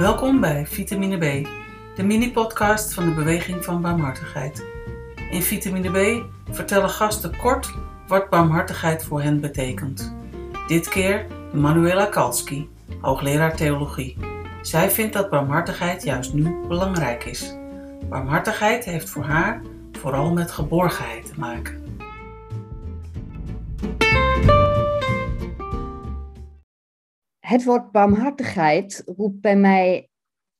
Welkom bij Vitamine B, de mini-podcast van de Beweging van Barmhartigheid. In Vitamine B vertellen gasten kort wat barmhartigheid voor hen betekent. Dit keer Manuela Kalski, hoogleraar theologie. Zij vindt dat barmhartigheid juist nu belangrijk is. Barmhartigheid heeft voor haar vooral met geborgenheid te maken. Het woord barmhartigheid roept bij mij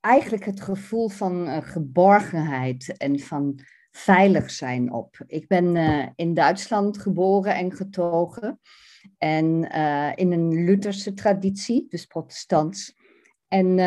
eigenlijk het gevoel van uh, geborgenheid en van veilig zijn op. Ik ben uh, in Duitsland geboren en getogen en uh, in een Lutherse traditie, dus protestants. En,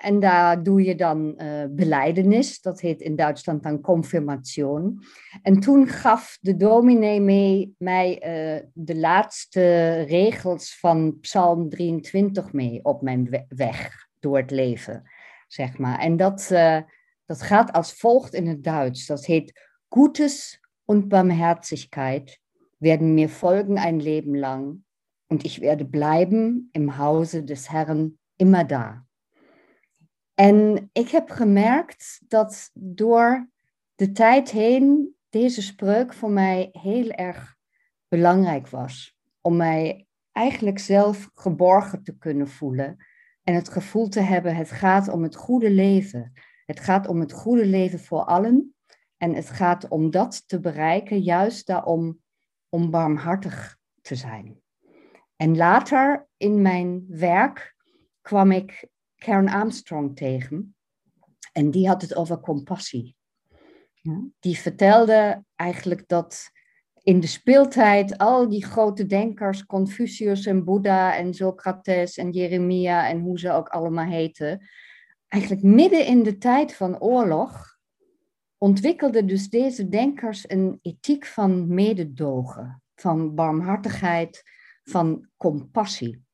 en daar doe je dan uh, beleidenis, dat heet in Duitsland dan confirmation. En toen gaf de dominee mee, mij uh, de laatste regels van Psalm 23 mee op mijn weg door het leven, zeg maar. En dat, uh, dat gaat als volgt in het Duits. Dat heet Gutes und Barmherzigkeit werden mir folgen ein Leben lang und ich werde bleiben im Hause des Herrn immer da. En ik heb gemerkt dat door de tijd heen deze spreuk voor mij heel erg belangrijk was. Om mij eigenlijk zelf geborgen te kunnen voelen en het gevoel te hebben, het gaat om het goede leven. Het gaat om het goede leven voor allen en het gaat om dat te bereiken, juist daarom om barmhartig te zijn. En later in mijn werk kwam ik Karen Armstrong tegen. En die had het over compassie. Die vertelde eigenlijk dat in de speeltijd al die grote denkers, Confucius en Boeddha en Socrates en Jeremia en hoe ze ook allemaal heten, eigenlijk midden in de tijd van oorlog ontwikkelden dus deze denkers een ethiek van mededogen, van barmhartigheid, van compassie.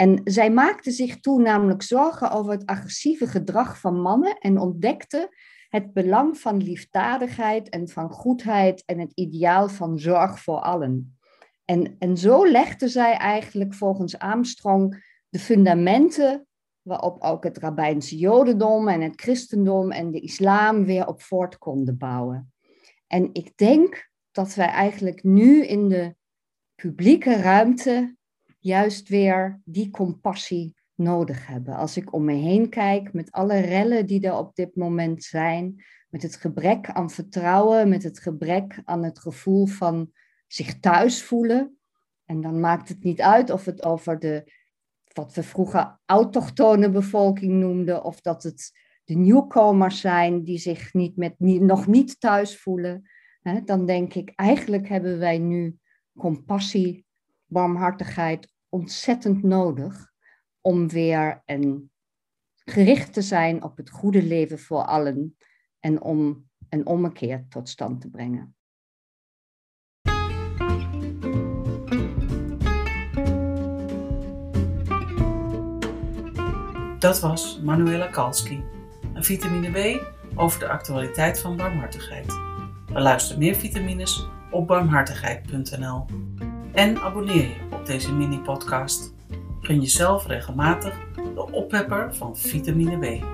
En zij maakte zich toen namelijk zorgen over het agressieve gedrag van mannen en ontdekte het belang van liefdadigheid en van goedheid en het ideaal van zorg voor allen. En, en zo legde zij eigenlijk volgens Armstrong de fundamenten waarop ook het rabbijnse jodendom en het christendom en de islam weer op voort konden bouwen. En ik denk dat wij eigenlijk nu in de publieke ruimte juist weer die compassie nodig hebben. Als ik om me heen kijk met alle rellen die er op dit moment zijn, met het gebrek aan vertrouwen, met het gebrek aan het gevoel van zich thuis voelen. En dan maakt het niet uit of het over de, wat we vroeger autochtone bevolking noemden, of dat het de nieuwkomers zijn die zich niet met, nog niet thuis voelen. dan denk ik, eigenlijk hebben wij nu compassie barmhartigheid ontzettend nodig om weer een, gericht te zijn op het goede leven voor allen en om een ommekeer tot stand te brengen. Dat was Manuela Kalski, een vitamine B over de actualiteit van barmhartigheid. Beluister meer vitamines op barmhartigheid.nl en abonneer je op deze mini-podcast. Gun jezelf regelmatig de oppepper van vitamine B.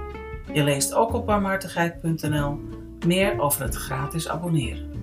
Je leest ook op barmhartigheid.nl meer over het gratis abonneren.